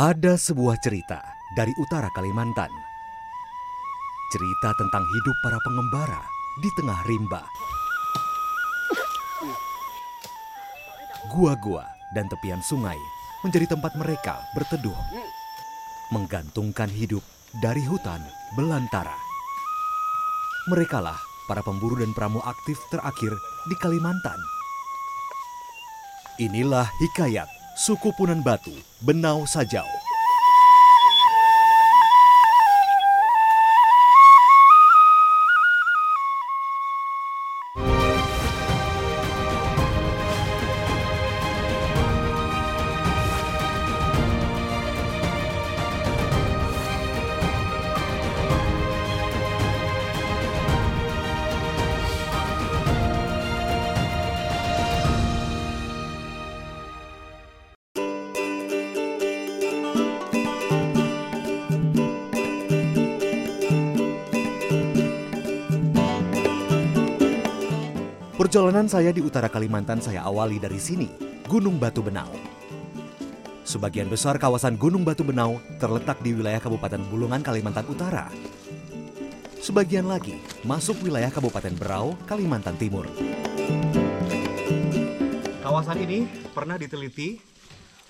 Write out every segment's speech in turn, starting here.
Ada sebuah cerita dari utara Kalimantan. Cerita tentang hidup para pengembara di tengah rimba. Gua-gua dan tepian sungai menjadi tempat mereka berteduh. Menggantungkan hidup dari hutan belantara. Merekalah para pemburu dan pramu aktif terakhir di Kalimantan. Inilah hikayat suku Punan Batu, Benau Sajau. Perjalanan saya di utara Kalimantan saya awali dari sini, Gunung Batu Benau. Sebagian besar kawasan Gunung Batu Benau terletak di wilayah Kabupaten Bulungan, Kalimantan Utara. Sebagian lagi masuk wilayah Kabupaten Berau, Kalimantan Timur. Kawasan ini pernah diteliti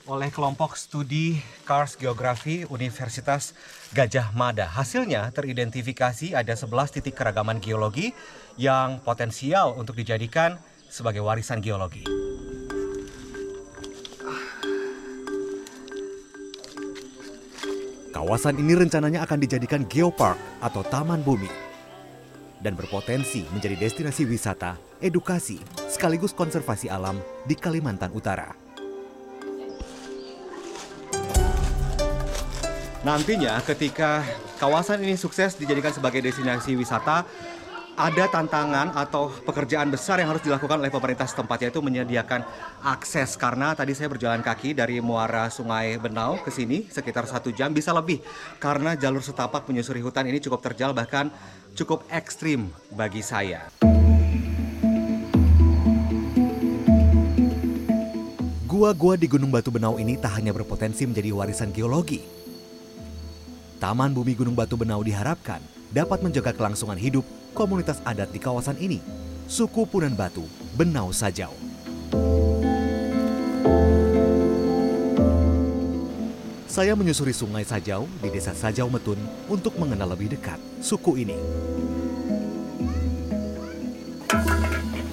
oleh kelompok studi Kars Geografi Universitas Gajah Mada. Hasilnya teridentifikasi ada 11 titik keragaman geologi yang potensial untuk dijadikan sebagai warisan geologi. Kawasan ini rencananya akan dijadikan geopark atau taman bumi dan berpotensi menjadi destinasi wisata, edukasi, sekaligus konservasi alam di Kalimantan Utara. Nantinya ketika kawasan ini sukses dijadikan sebagai destinasi wisata, ada tantangan atau pekerjaan besar yang harus dilakukan oleh pemerintah setempat yaitu menyediakan akses karena tadi saya berjalan kaki dari muara Sungai Benau ke sini sekitar satu jam bisa lebih karena jalur setapak menyusuri hutan ini cukup terjal bahkan cukup ekstrim bagi saya. Gua-gua di Gunung Batu Benau ini tak hanya berpotensi menjadi warisan geologi, Taman Bumi Gunung Batu Benau diharapkan dapat menjaga kelangsungan hidup komunitas adat di kawasan ini, suku Punan Batu, Benau Sajau. Saya menyusuri sungai Sajau di desa Sajau Metun untuk mengenal lebih dekat suku ini.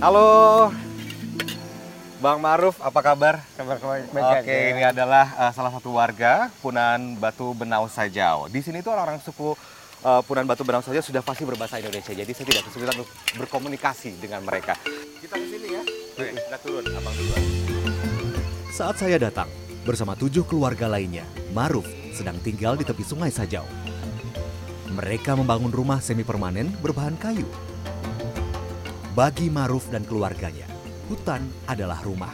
Halo, Bang Maruf, apa kabar? Kabar baik Oke, ini adalah uh, salah satu warga Punan Batu Benau Sajau. Di sini tuh orang-orang suku uh, Punan Batu Benau Sajau sudah pasti berbahasa Indonesia. Jadi saya tidak kesulitan untuk berkomunikasi dengan mereka. Kita ke sini ya. Oke, kita turun, abang duluan. Saat saya datang bersama tujuh keluarga lainnya, Maruf sedang tinggal di tepi Sungai Sajau. Mereka membangun rumah semi permanen berbahan kayu. Bagi Maruf dan keluarganya, hutan adalah rumah.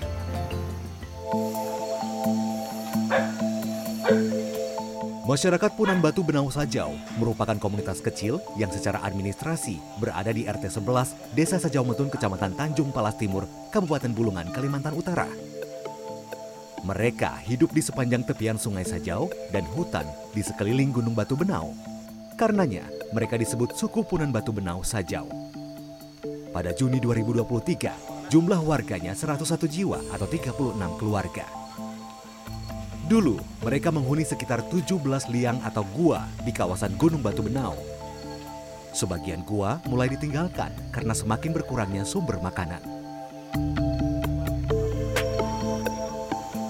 Masyarakat Punan Batu Benau Sajau merupakan komunitas kecil yang secara administrasi berada di RT 11 Desa Sajau Metun, Kecamatan Tanjung Palas Timur, Kabupaten Bulungan, Kalimantan Utara. Mereka hidup di sepanjang tepian Sungai Sajau dan hutan di sekeliling Gunung Batu Benau. Karenanya, mereka disebut suku Punan Batu Benau Sajau. Pada Juni 2023, jumlah warganya 101 jiwa atau 36 keluarga. Dulu, mereka menghuni sekitar 17 liang atau gua di kawasan Gunung Batu Benau. Sebagian gua mulai ditinggalkan karena semakin berkurangnya sumber makanan.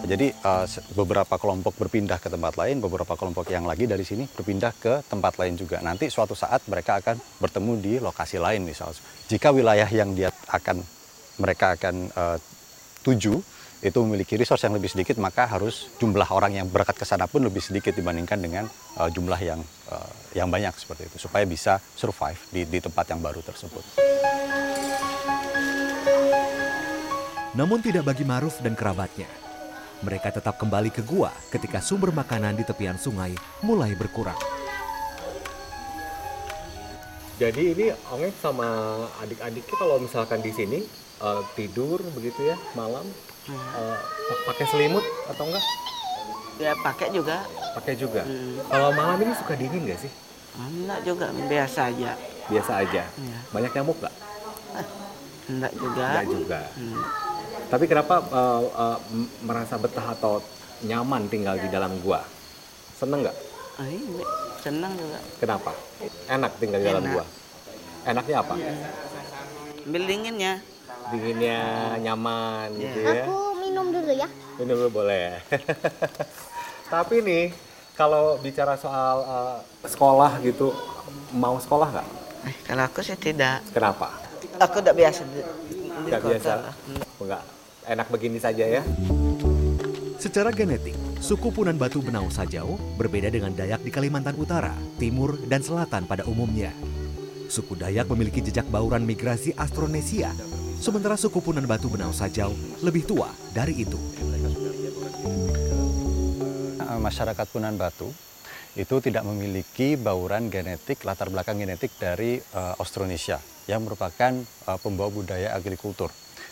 Jadi uh, beberapa kelompok berpindah ke tempat lain, beberapa kelompok yang lagi dari sini berpindah ke tempat lain juga. Nanti suatu saat mereka akan bertemu di lokasi lain misalnya. Jika wilayah yang dia akan mereka akan uh, tuju itu memiliki resource yang lebih sedikit, maka harus jumlah orang yang berangkat ke sana pun lebih sedikit dibandingkan dengan uh, jumlah yang uh, yang banyak seperti itu, supaya bisa survive di, di tempat yang baru tersebut. Namun tidak bagi Maruf dan kerabatnya. Mereka tetap kembali ke gua ketika sumber makanan di tepian sungai mulai berkurang. Jadi ini Ongek sama adik-adiknya kalau misalkan di sini uh, tidur begitu ya malam uh, pakai selimut atau enggak? Ya pakai juga. Pakai juga. Hmm. Kalau malam ini suka dingin nggak sih? Enggak juga biasa aja. Biasa aja. Ya. Banyak nyamuk nggak? Enggak juga. Nggak juga. Hmm. Tapi kenapa uh, uh, merasa betah atau nyaman tinggal di dalam gua? Seneng nggak? Ini senang juga. Kenapa? Enak tinggal di dalam Enak. gua. Enaknya apa? Ambil dinginnya. Dinginnya nyaman gitu ya. Aku minum dulu ya. Ini dulu boleh. Tapi nih kalau bicara soal uh, sekolah gitu, mau sekolah nggak? Eh, kalau aku sih tidak. Kenapa? Aku tidak biasa kota. biasa. Enggak. Enak begini saja ya. Secara genetik, suku Punan Batu Benau Sajau berbeda dengan Dayak di Kalimantan Utara, Timur, dan Selatan pada umumnya. Suku Dayak memiliki jejak bauran migrasi Austronesia, sementara suku Punan Batu Benau Sajau lebih tua dari itu. Eh, Masyarakat Punan Batu itu tidak memiliki bauran genetik, latar belakang genetik dari eh, Austronesia yang merupakan eh, pembawa budaya agrikultur.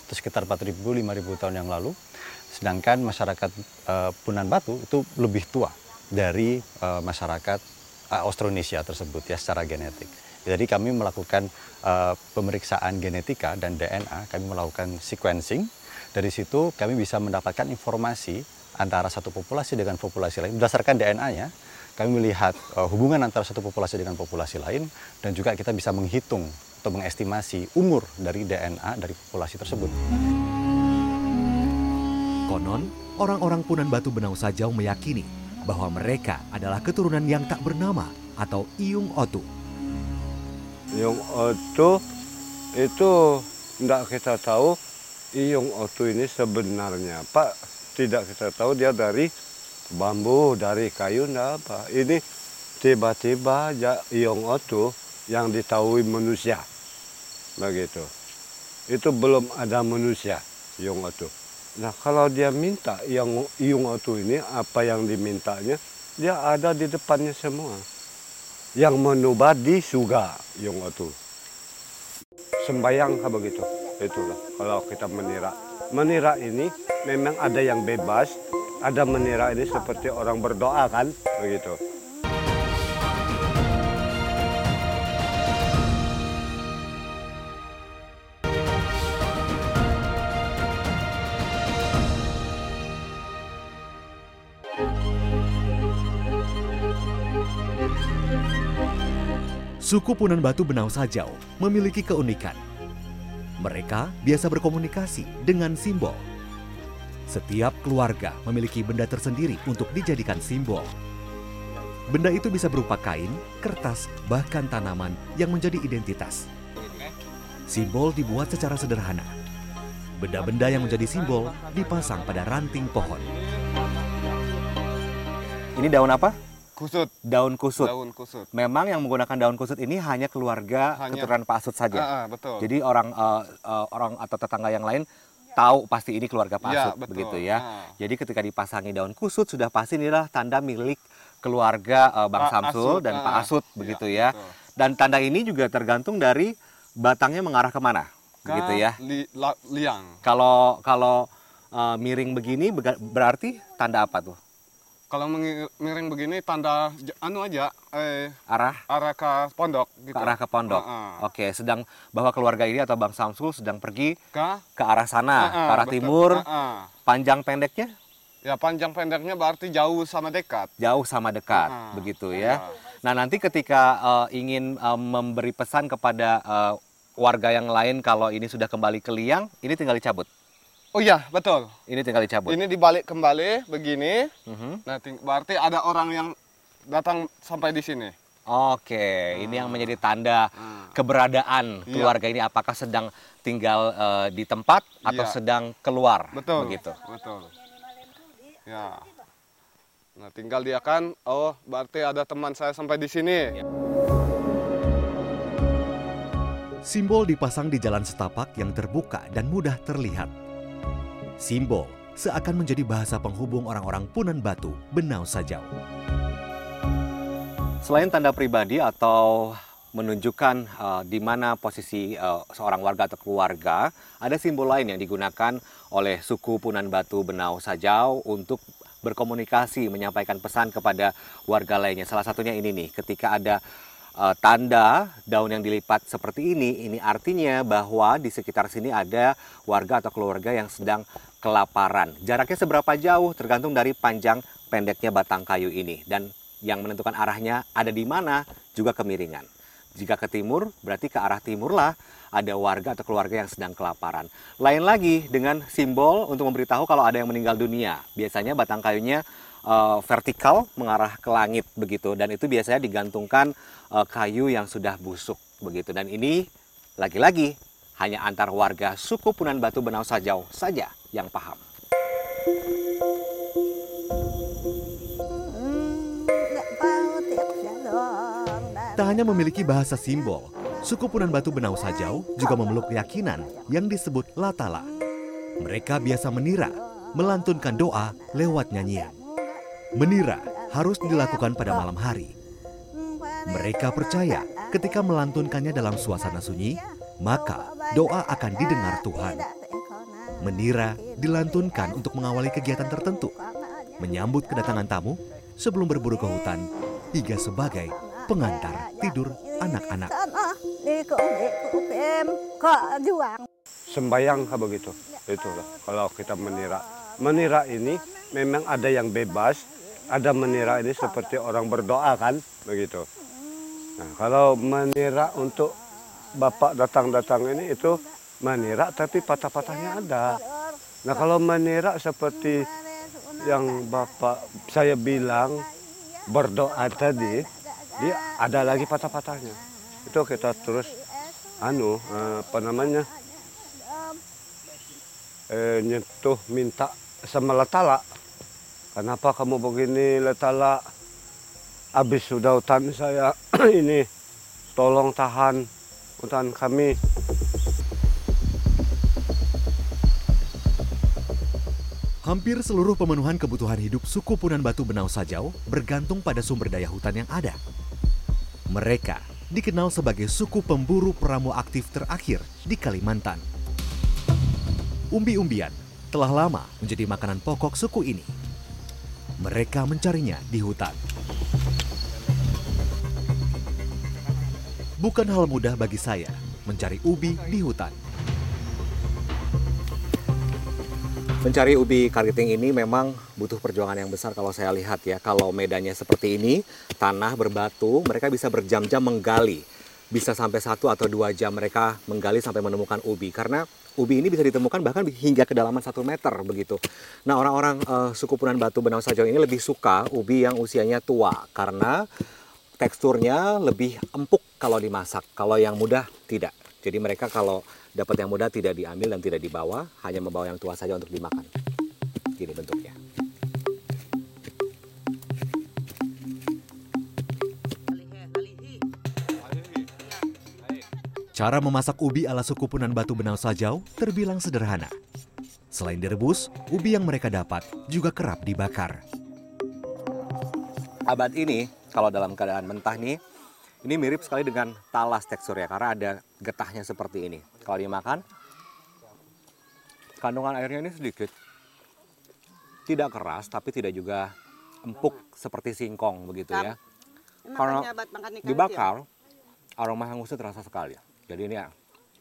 Itu sekitar 4.000-5.000 tahun yang lalu. Sedangkan masyarakat eh, Punan Batu itu lebih tua dari eh, masyarakat eh, Austronesia tersebut ya secara genetik. Jadi kami melakukan eh, pemeriksaan genetika dan DNA, kami melakukan sequencing. Dari situ kami bisa mendapatkan informasi antara satu populasi dengan populasi lain berdasarkan DNA-nya. Kami melihat eh, hubungan antara satu populasi dengan populasi lain dan juga kita bisa menghitung atau mengestimasi umur dari DNA dari populasi tersebut. Konon, orang-orang Punan Batu Benau Sajau meyakini bahwa mereka adalah keturunan yang tak bernama atau Iyung Otu. Yung Otu itu tidak kita tahu. Iyung Otu ini sebenarnya Pak tidak kita tahu. Dia dari bambu dari kayu apa. Ini tiba-tiba aja Iyung Otu yang ditahui manusia. Begitu. Itu belum ada manusia Iyung Otu nah kalau dia minta yang Iyung Otu ini apa yang dimintanya dia ada di depannya semua yang menubat di surga. Yang itu. Sembayang begitu. Itulah kalau kita menira. Menira ini memang ada yang bebas. Ada menira ini seperti orang berdoa kan? Begitu Suku Punan Batu Benau Sajau memiliki keunikan. Mereka biasa berkomunikasi dengan simbol. Setiap keluarga memiliki benda tersendiri untuk dijadikan simbol. Benda itu bisa berupa kain, kertas, bahkan tanaman yang menjadi identitas. Simbol dibuat secara sederhana. Benda-benda yang menjadi simbol dipasang pada ranting pohon. Ini daun apa? Kusut, Daun kusut. daun kusut. Memang yang menggunakan daun kusut ini hanya keluarga Hanya- keturunan Pak Asut saja. Ah, ah, betul. Jadi orang eh, eh, orang atau tetangga yang lain tahu pasti ini keluarga Pak Asut betul. begitu ya. Ah. Jadi ketika dipasangi daun kusut sudah pasti inilah tanda milik keluarga eh, Bang Pak Samsul Asut, dan Pak ah. Asut Iya, begitu ya. betul. Dan tanda ini juga tergantung dari batangnya mengarah ke mana, begitu ya. Li, la- liang. Kalau kalau eh, miring begini berarti tanda apa tuh? Kalau miring begini tanda anu aja eh Arah arah ke pondok gitu. ke arah ke pondok. Ah, ah. Oke, sedang bahwa keluarga ini atau Bang Samsul sedang pergi Ke ke arah sana, Ah, ah, ke arah betul. timur. Ah, ah. Panjang pendeknya Ya panjang pendeknya berarti jauh sama dekat. jauh sama dekat, Ah, begitu ya. ah. Nah, nanti ketika eh, ingin eh, memberi pesan kepada eh, warga yang lain kalau ini sudah kembali ke liang, ini tinggal dicabut. Oh iya, betul. Ini tinggal dicabut. Ini dibalik kembali begini. Mhm. Nah, ting- berarti ada orang yang datang sampai di sini. Oke, ini yang menjadi tanda Ah. keberadaan Iya. keluarga ini apakah sedang tinggal eh, di tempat atau Iya. sedang keluar, Betul. begitu. Betul. Ya. Nah, tinggal dia kan, oh, berarti ada teman saya sampai di sini. Simbol dipasang di jalan setapak yang terbuka dan mudah terlihat. Simbol seakan menjadi bahasa penghubung orang-orang Punan Batu, Benau Sajau. Selain tanda pribadi atau menunjukkan eh, di mana posisi eh, seorang warga atau keluarga, ada simbol lain yang digunakan oleh suku Punan Batu Benau Sajau untuk berkomunikasi, menyampaikan pesan kepada warga lainnya. Salah satunya ini nih, ketika ada uh, tanda daun yang dilipat seperti ini, ini artinya bahwa di sekitar sini ada warga atau keluarga yang sedang kelaparan. Jaraknya seberapa jauh tergantung dari panjang pendeknya batang kayu ini dan yang menentukan arahnya ada di mana juga kemiringan. Jika ke timur, berarti ke arah timur lah ada warga atau keluarga yang sedang kelaparan. Lain lagi dengan simbol untuk memberitahu kalau ada yang meninggal dunia. Biasanya batang kayunya uh, vertikal mengarah ke langit begitu dan itu biasanya digantungkan uh, kayu yang sudah busuk begitu. Dan ini lagi-lagi hanya antar warga suku Punan Batu Benau Sajau saja yang paham. Tak hanya memiliki bahasa simbol, suku Punan Batu Benau Sajau juga memeluk keyakinan yang disebut latala. Mereka biasa menira, melantunkan doa lewat nyanyian. Menira harus dilakukan pada malam hari. Mereka percaya ketika melantunkannya dalam suasana sunyi, maka doa akan didengar Tuhan. Menira dilantunkan untuk mengawali kegiatan tertentu, menyambut kedatangan tamu sebelum berburu ke hutan, hingga sebagai pengantar tidur anak-anak. Sembayang begitu, itulah kalau kita menira. Menira ini memang ada yang bebas, ada menira ini seperti orang berdoa kan, begitu. Nah, kalau menira untuk bapak datang-datang ini itu menira tapi patah-patahnya ada. Nah kalau menira seperti yang bapak saya bilang berdoa tadi, dia ada lagi patah-patahnya. Itu kita terus anu apa namanya eh, nyentuh minta sama letala. Kenapa kamu begini letala? Habis sudah hutan saya ini tolong tahan hutan kami. Hampir seluruh pemenuhan kebutuhan hidup suku Punan Batu Benau Sajau bergantung pada sumber daya hutan yang ada. Mereka dikenal sebagai suku pemburu pramu aktif terakhir di Kalimantan. Umbi-umbian telah lama menjadi makanan pokok suku ini. Mereka mencarinya di hutan. Bukan hal mudah bagi saya mencari ubi di hutan. Mencari ubi kariting ini memang butuh perjuangan yang besar kalau saya lihat ya. Kalau medannya seperti ini, tanah berbatu, mereka bisa berjam-jam menggali. Bisa sampai satu atau dua jam mereka menggali sampai menemukan ubi. Karena ubi ini bisa ditemukan bahkan hingga kedalaman satu meter begitu. Nah orang-orang uh, suku Punan Batu Benau Sajau ini lebih suka ubi yang usianya tua. Karena teksturnya lebih empuk kalau dimasak. Kalau yang mudah tidak. Jadi mereka kalau dapat yang muda tidak diambil dan tidak dibawa, hanya membawa yang tua saja untuk dimakan. Gini bentuknya. Cara memasak ubi ala suku Punan Batu Benau Sajau terbilang sederhana. Selain direbus, ubi yang mereka dapat juga kerap dibakar. Abad ini, kalau dalam keadaan mentah nih, ini mirip sekali dengan talas teksturnya karena ada getahnya seperti ini. Kalau dimakan, kandungan airnya ini sedikit. Tidak keras tapi tidak juga empuk seperti singkong begitu ya. Karena dibakar, aroma hangusnya terasa sekali. Jadi ini ya,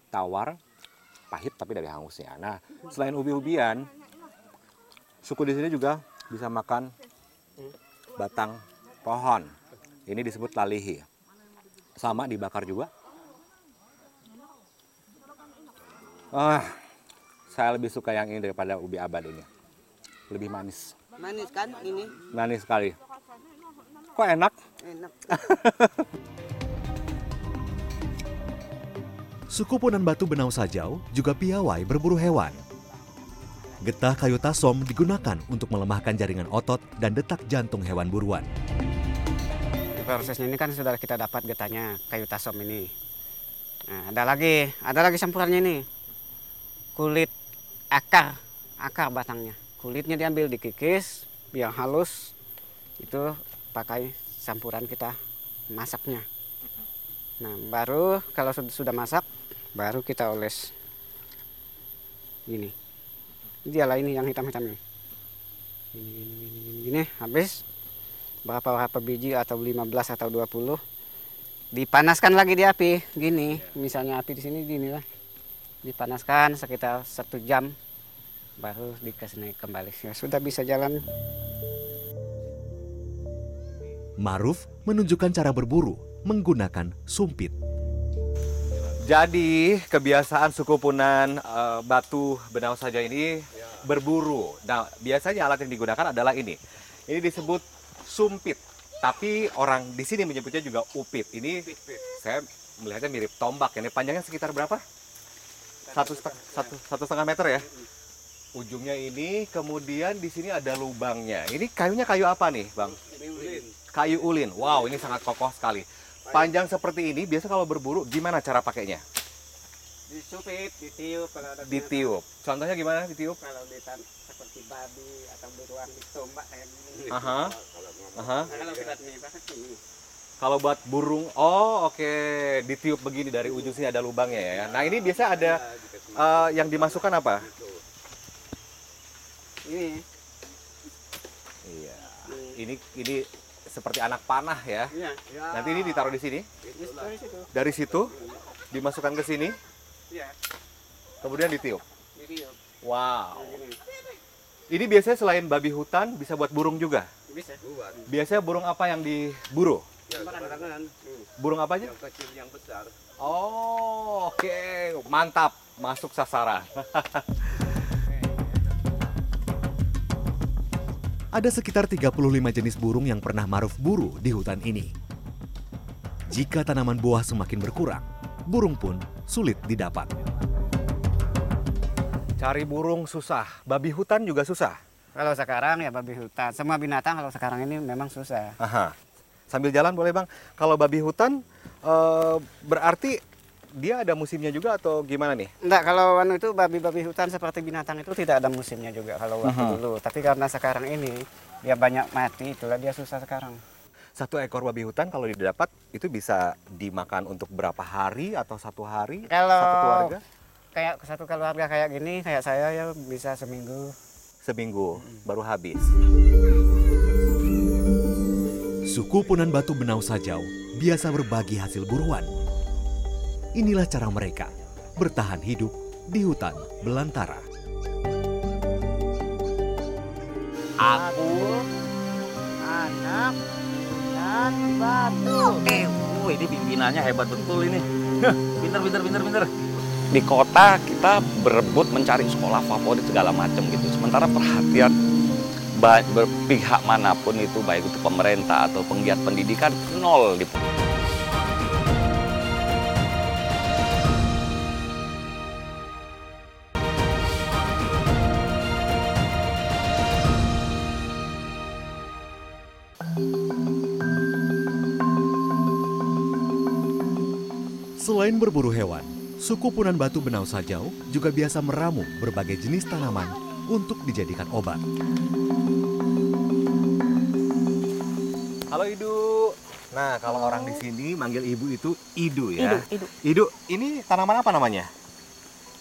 tawar, pahit tapi dari hangusnya. Nah, selain ubi-ubian, suku di sini juga bisa makan batang pohon. Ini disebut lalihi sama dibakar juga. Ah, saya lebih suka yang ini daripada ubi abad ini. Lebih manis. Manis kan ini? Manis sekali. Kok enak? Enak. Suku Punan Batu Benau Sajau juga piawai berburu hewan. Getah kayu tasom digunakan untuk melemahkan jaringan otot dan detak jantung hewan buruan prosesnya ini kan sudah kita dapat getahnya kayu tasom ini. Nah, ada lagi, ada lagi campurannya ini. Kulit akar, akar batangnya. Kulitnya diambil dikikis biar halus. Itu pakai campuran kita masaknya. Nah, baru kalau sudah masak, baru kita oles ini. Ini dia lah ini yang hitam-hitam ini. Ini, ini, ini, ini. Gini habis berapa berapa biji atau 15 atau 20 dipanaskan lagi di api gini misalnya api di sini gini lah dipanaskan sekitar satu jam baru dikasih naik kembali ya sudah bisa jalan Maruf menunjukkan cara berburu menggunakan sumpit. Jadi kebiasaan suku Punan eh, Batu Benau saja ini berburu. Nah, biasanya alat yang digunakan adalah ini. Ini disebut sumpit. Tapi orang di sini menyebutnya juga upit. Ini saya melihatnya mirip tombak. Ini panjangnya sekitar berapa? Satu, seteng- satu, satu setengah meter ya. Ujungnya ini, kemudian di sini ada lubangnya. Ini kayunya kayu apa nih, Bang? Kayu ulin. Wow, ini sangat kokoh sekali. Panjang seperti ini, biasa kalau berburu gimana cara pakainya? disupit ditiup kalau ada Ditiup. Contohnya gimana ditiup? kalau ditan seperti babi atau beruang ditombak kayak gini Aha. Aha. kalau kita nih ini Kalau buat burung, oh oke, ditiup begini dari ujung sini ada lubangnya ya. Nah ini biasa ada eh, yang dimasukkan apa? ini Iya. Ini ini seperti anak panah ya. iya Nanti ini ditaruh di sini. Ini dari situ Dari situ dimasukkan ke sini, iya kemudian ditiup. ditiup Wow. Ini. Biasanya selain babi hutan bisa buat burung juga. bisa Biasanya burung apa yang diburu? barangan Burung apa aja? Yang kecil, yang besar. Oh, oke. Mantap. Masuk sasaran. Ada sekitar 35 jenis burung yang pernah Maruf buru di hutan ini. Jika tanaman buah semakin berkurang, burung pun sulit didapat. Cari burung susah. Babi hutan juga susah. kalau sekarang ya babi hutan semua binatang kalau sekarang ini memang susah Aha. Sambil jalan boleh bang. Kalau babi hutan eh, berarti dia ada musimnya juga atau gimana nih? Enggak, kalau anu itu babi-babi hutan seperti binatang itu tidak ada musimnya juga kalau waktu Aha. dulu. Tapi karena sekarang ini dia banyak mati, itulah dia susah sekarang. Satu ekor babi hutan kalau didapat itu bisa dimakan untuk berapa hari atau satu hari? Kalau Satu keluarga? Kayak satu keluarga kayak gini, kayak saya ya bisa seminggu. Seminggu baru habis. Suku Punan Batu Benau Sajau biasa berbagi hasil buruan. Inilah cara mereka bertahan hidup di hutan belantara. Aku anak dan batu. Eh, ini pimpinannya hebat betul ini. Pinter, pinter, pinter, pinter. Di kota kita berebut mencari sekolah favorit segala macam gitu. Sementara perhatian berpihak mana pun itu baik itu pemerintah atau penggiat pendidikan nol di Selain berburu hewan, suku Punan Batu Benau Sajau juga biasa meramu berbagai jenis tanaman untuk dijadikan obat. Halo Idu. Nah, kalau orang di sini manggil ibu itu Idu ya. Idu, idu. Idu, ini tanaman apa namanya?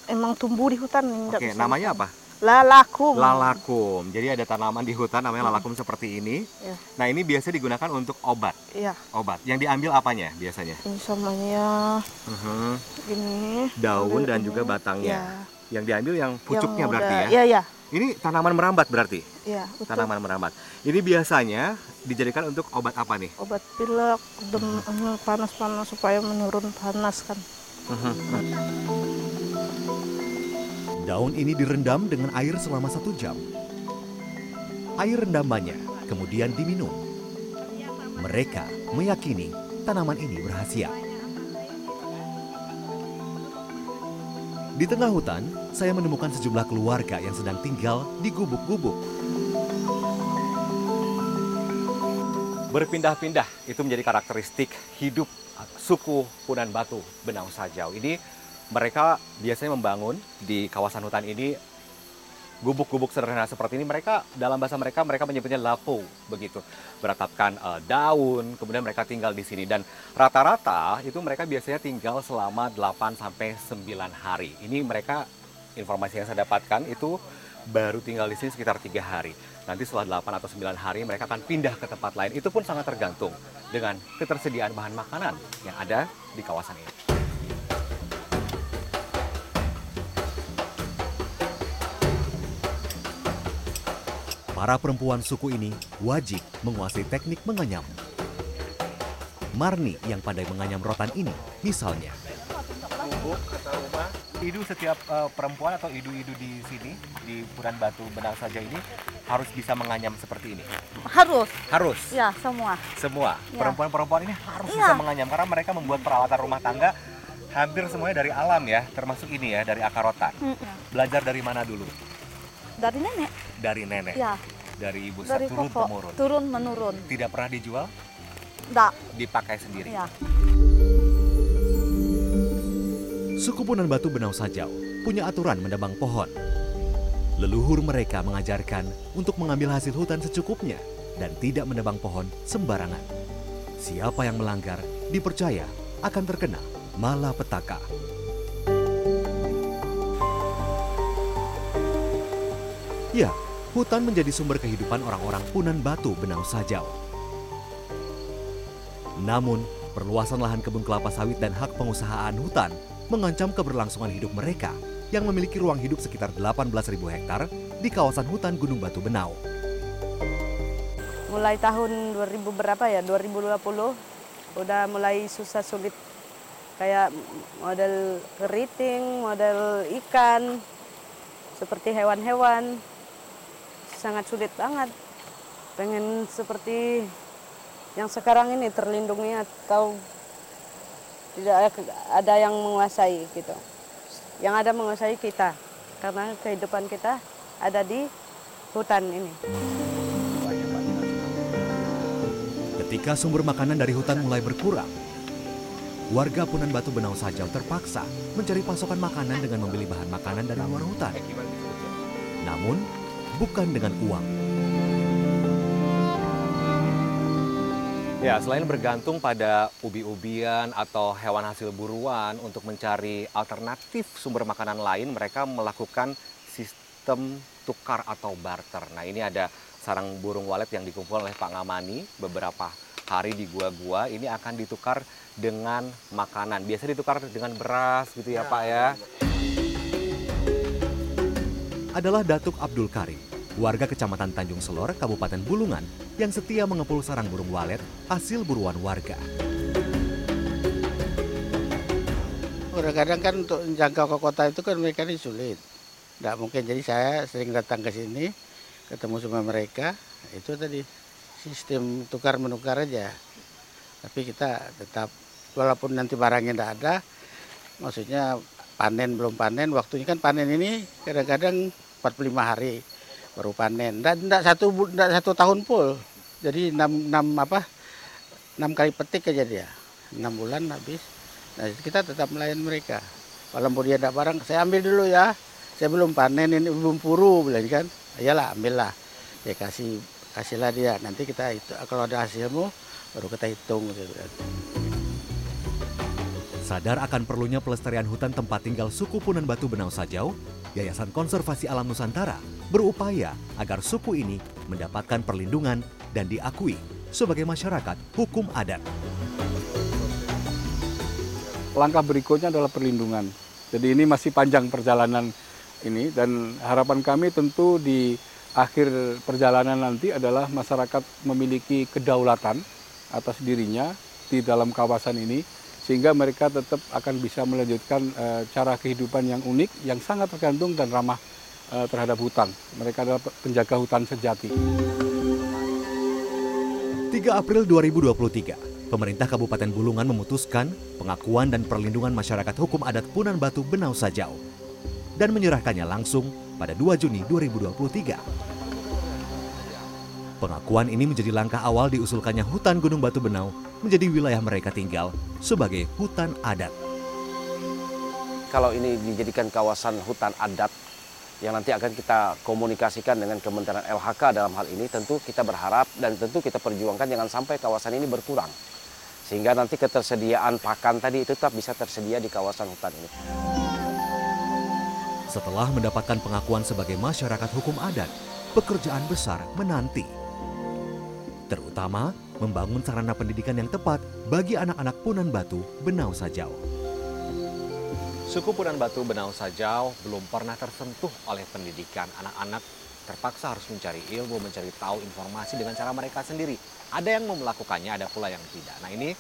Emang tumbuh di hutan. Oke, namanya hutan. apa? Lalakum. Lalakum. Jadi ada tanaman di hutan namanya lalakum seperti ini. Ya. Nah, ini biasa digunakan untuk obat. Iya, Obat. Yang diambil apanya biasanya? ini samanya Mhm. gini. Daun dan ini. juga batangnya. Ya. Yang diambil yang pucuknya Yang berarti udah- ya. Iya, iya. Ini tanaman merambat berarti. Iya. Tanaman merambat. Ini biasanya dijadikan untuk obat apa nih? Obat pilek, dem, anu, panas-panas supaya menurun panas kan. Daun ini direndam dengan air selama satu jam. Air rendamannya kemudian diminum. Mereka meyakini tanaman ini berkhasiat. Di tengah hutan, saya menemukan sejumlah keluarga yang sedang tinggal di gubuk-gubuk. Berpindah-pindah itu menjadi karakteristik hidup suku Punan Batu Benau Sajau. Ini mereka biasanya membangun di kawasan hutan ini gubuk-gubuk sederhana seperti ini. Mereka dalam bahasa mereka mereka menyebutnya lapo begitu. Beratapkan eh, daun, kemudian mereka tinggal di sini dan rata-rata itu mereka biasanya tinggal selama 8 sampai 9 hari. Ini mereka informasi yang saya dapatkan itu baru tinggal di sini sekitar tiga hari. Nanti setelah 8 atau 9 hari mereka akan pindah ke tempat lain. Itu pun sangat tergantung dengan ketersediaan bahan makanan yang ada di kawasan ini. Para perempuan suku ini wajib menguasai teknik menganyam. Marni yang pandai menganyam rotan ini, misalnya, Bubuk atau rumah. Idu setiap eh, perempuan atau idu-idu di sini di Punan Batu Benang saja ini harus bisa menganyam seperti ini. Harus, Harus. ya semua. Semua Ya. perempuan-perempuan ini harus Iya. bisa menganyam karena mereka membuat peralatan rumah tangga hampir semuanya dari alam ya, termasuk ini ya dari akar rotan. Mm. Belajar dari mana dulu? Dari nenek, Dari nenek, ya, dari ibu dari turun pokok, temurun. turun menurun. Tidak pernah dijual, Enggak, dipakai sendiri. ya. suku Punan Batu Benau Sajau punya aturan menebang pohon. Leluhur mereka mengajarkan untuk mengambil hasil hutan secukupnya dan tidak menebang pohon sembarangan. Siapa yang melanggar dipercaya akan terkena malapetaka. Ya, hutan menjadi sumber kehidupan orang-orang Punan Batu Benau Sajau. Namun, perluasan lahan kebun kelapa sawit dan hak pengusahaan hutan mengancam keberlangsungan hidup mereka yang memiliki ruang hidup sekitar 18.000 hektar di kawasan hutan Gunung Batu Benau. mulai tahun 2000 berapa ya 2020 udah mulai susah sulit kayak model keriting model ikan seperti hewan-hewan sangat sulit banget pengen seperti yang sekarang ini terlindungi atau tidak ada yang menguasai gitu yang ada menguasai kita karena kehidupan kita ada di hutan ini. Ketika sumber makanan dari hutan mulai berkurang, warga Punan Batu Benau Sajau terpaksa mencari pasokan makanan dengan membeli bahan makanan dari luar hutan. Namun, bukan dengan uang. Ya, selain bergantung pada ubi-ubian atau hewan hasil buruan untuk mencari alternatif sumber makanan lain, mereka melakukan sistem tukar atau barter. Nah, ini ada sarang burung walet yang dikumpulkan oleh Pak Ngamani beberapa hari di gua-gua. Ini akan ditukar dengan makanan. Biasa ditukar dengan beras gitu ya, Pak ya. Adalah Datuk Abdul Karim, warga Kecamatan Tanjung Selor, Kabupaten Bulungan, yang setia mengepul sarang burung walet hasil buruan warga. Kadang-kadang kan untuk menjangkau ke kota itu kan mereka ini sulit. Tidak mungkin, jadi saya sering datang ke sini, ketemu sama mereka, itu tadi sistem tukar menukar aja. Tapi kita tetap, walaupun nanti barangnya tidak ada, maksudnya panen belum panen, waktunya kan panen ini kadang-kadang 45 hari baru panen. Tidak satu, ndak satu tahun full, jadi 6, 6 apa, 6 kali petik aja dia, 6 bulan habis. Nah, kita tetap melayan mereka. Walaupun dia tidak barang, saya ambil dulu ya. Saya belum panen ini belum puru bilang kan. Iyalah, ambillah. Ya kasih kasihlah dia. Nanti kita itu kalau ada hasilmu baru kita hitung gitu. Sadar akan perlunya pelestarian hutan tempat tinggal suku Punan Batu Benau Sajau, Yayasan Konservasi Alam Nusantara berupaya agar suku ini mendapatkan perlindungan dan diakui sebagai masyarakat hukum adat. langkah berikutnya adalah perlindungan. Jadi ini masih panjang perjalanan ini dan harapan kami tentu di akhir perjalanan nanti adalah masyarakat memiliki kedaulatan atas dirinya di dalam kawasan ini sehingga mereka tetap akan bisa melanjutkan eh, cara kehidupan yang unik yang sangat tergantung dan ramah eh, terhadap hutan. Mereka adalah penjaga hutan sejati. 3 April 2023, pemerintah Kabupaten Bulungan memutuskan pengakuan dan perlindungan masyarakat hukum adat Punan Batu Benau Sajau dan menyerahkannya langsung pada 2 Juni 2023. Pengakuan ini menjadi langkah awal diusulkannya hutan Gunung Batu Benau menjadi wilayah mereka tinggal sebagai hutan adat. Kalau ini dijadikan kawasan hutan adat yang nanti akan kita komunikasikan dengan Kementerian LHK dalam hal ini, tentu kita berharap dan tentu kita perjuangkan jangan sampai kawasan ini berkurang. Sehingga nanti ketersediaan pakan tadi itu tetap bisa tersedia di kawasan hutan ini. Setelah mendapatkan pengakuan sebagai masyarakat hukum adat, pekerjaan besar menanti. Terutama membangun sarana pendidikan yang tepat bagi anak-anak Punan Batu Benau Sajau. Suku Punan Batu Benau Sajau belum pernah tersentuh oleh pendidikan. Anak-anak terpaksa harus mencari ilmu, mencari tahu informasi dengan cara mereka sendiri. Ada yang mau melakukannya, ada pula yang tidak. Nah ini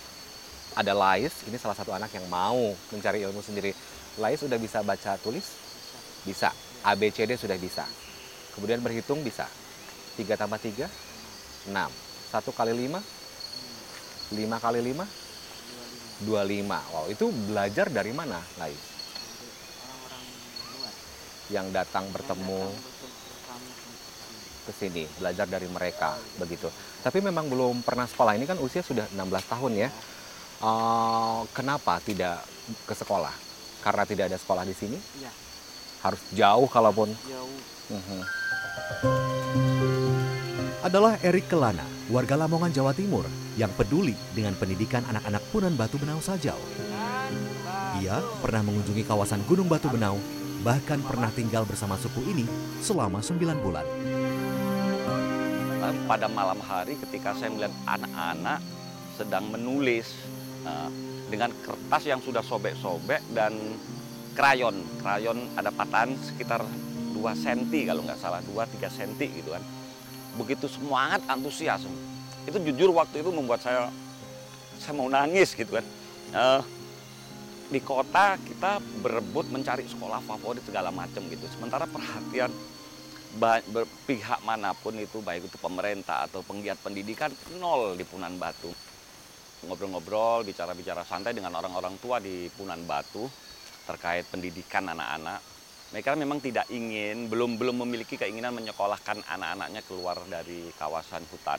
ada Lais, ini salah satu anak yang mau mencari ilmu sendiri. Lais sudah bisa baca tulis? Bisa. ABCD sudah bisa. Kemudian berhitung bisa. 3 tambah 3, 6. 1 kali 5, 5 kali 5, 25. Wow, itu belajar dari mana, Lais? Yang datang bertemu ke sini, belajar dari mereka, begitu. Tapi memang belum pernah sekolah. Ini kan usia sudah 16 tahun ya. Uh, kenapa tidak ke sekolah? Karena tidak ada sekolah di sini? Iya. Harus jauh kalaupun. Jauh. Mhm. Adalah Erik Kelana, warga Lamongan, Jawa Timur, yang peduli dengan pendidikan anak-anak Punan Batu Benau Sajau. Ia pernah mengunjungi kawasan Gunung Batu Benau, bahkan pernah tinggal bersama suku ini selama 9 bulan. Pada malam hari ketika saya melihat anak-anak sedang menulis nah, dengan kertas yang sudah sobek-sobek dan krayon. Krayon ada patahan sekitar 2 cm kalau nggak salah, 2-3 cm gitu kan. Begitu semangat, antusias. Itu jujur waktu itu membuat saya saya mau nangis gitu kan. Eh, di kota kita berebut mencari sekolah favorit segala macam gitu. Sementara perhatian pihak mana pun itu baik itu pemerintah atau penggiat pendidikan nol di Punan Batu. Ngobrol-ngobrol, bicara-bicara santai dengan orang-orang tua di Punan Batu terkait pendidikan anak-anak. Mereka memang tidak ingin, belum belum memiliki keinginan menyekolahkan anak-anaknya keluar dari kawasan hutan.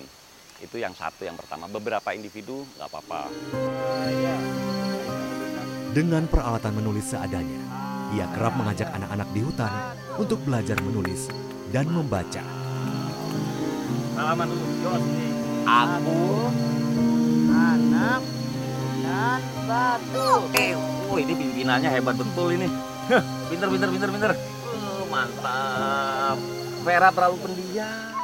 Itu yang satu yang pertama. Beberapa individu nggak apa-apa. Dengan peralatan menulis seadanya, ia kerap mengajak anak-anak di hutan untuk belajar menulis dan membaca. Halaman dulu, Jos nih. Aku anak dan batu. Eh, oh ini pimpinannya hebat betul ini. Pinter, pinter, pinter, pinter. Uh, mantap. Vera terlalu pendiam.